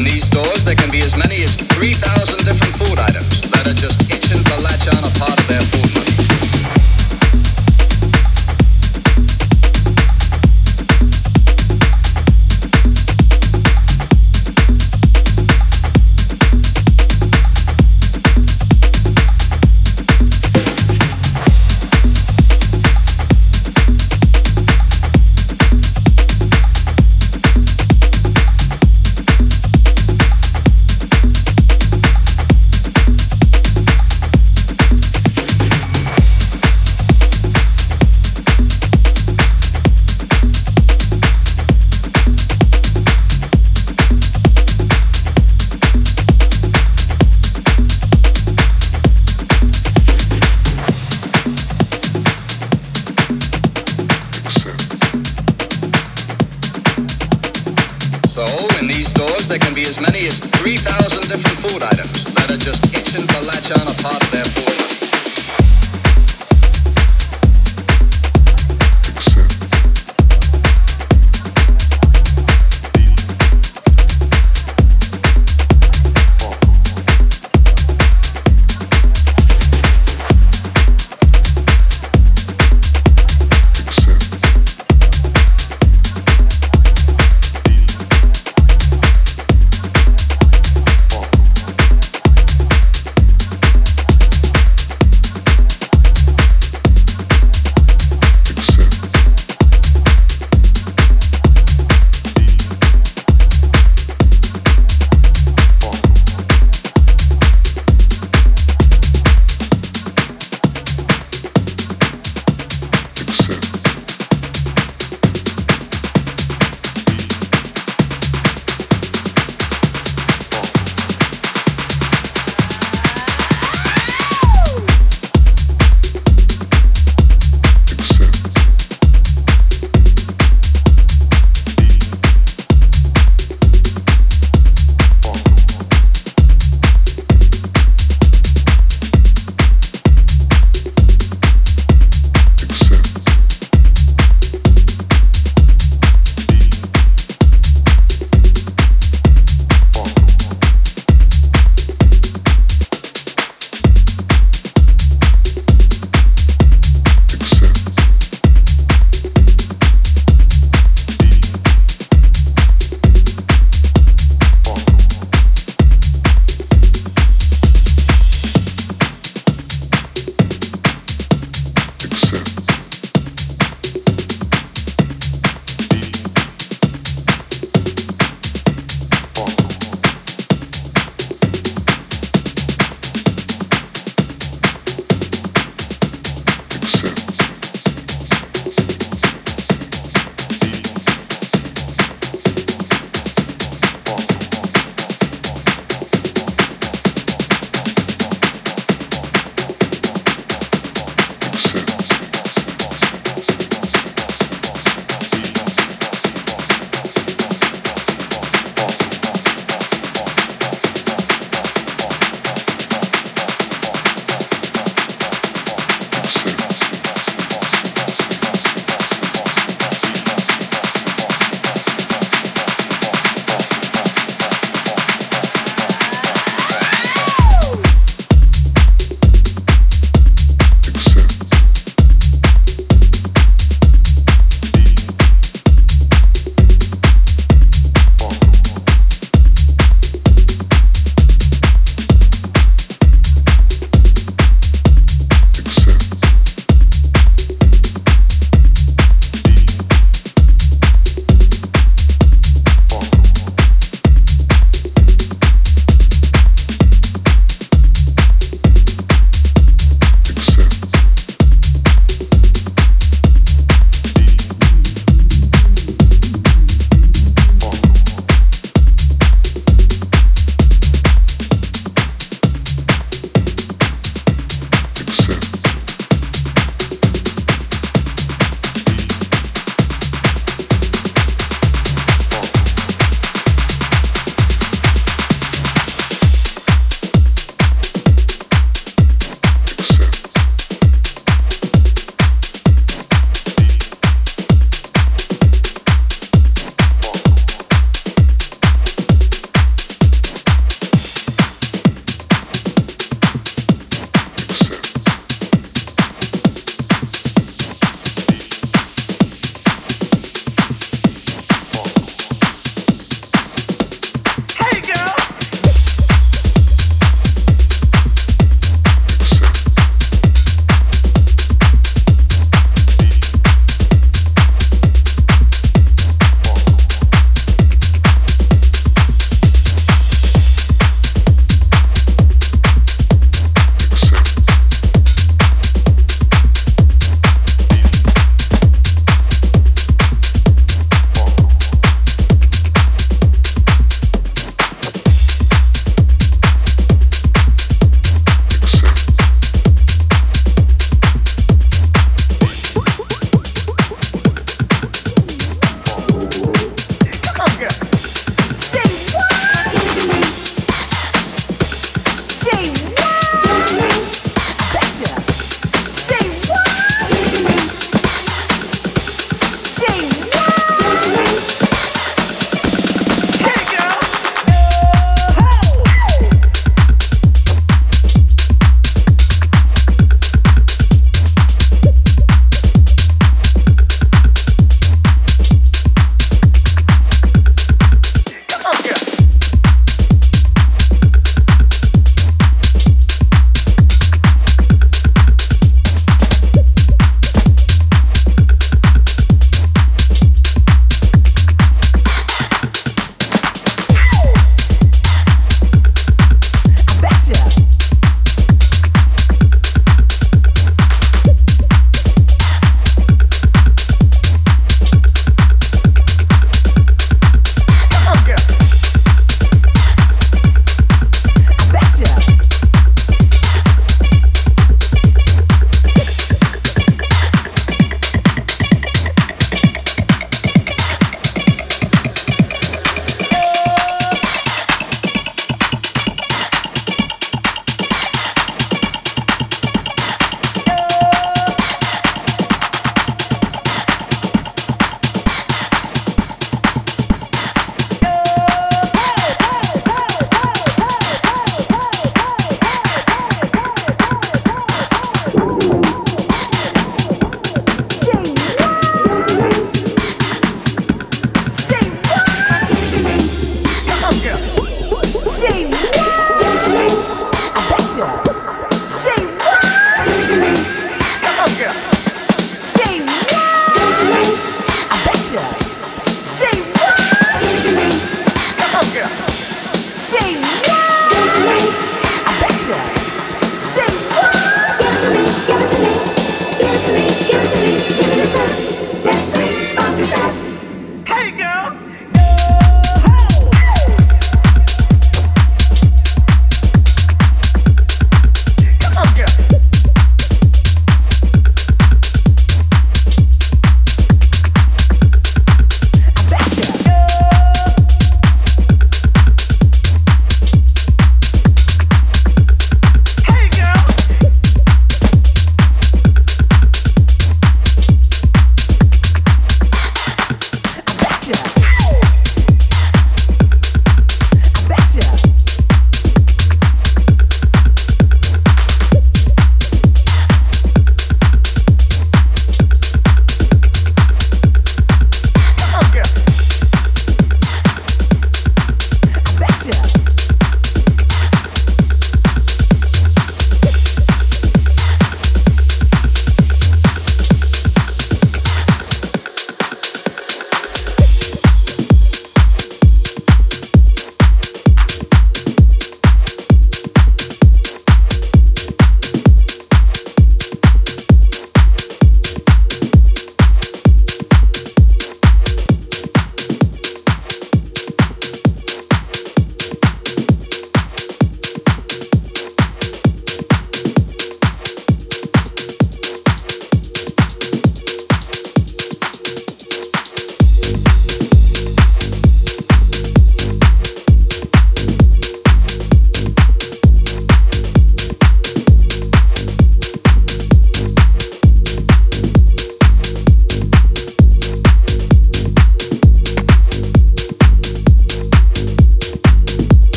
in these stores, there can be as many as 3,000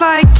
like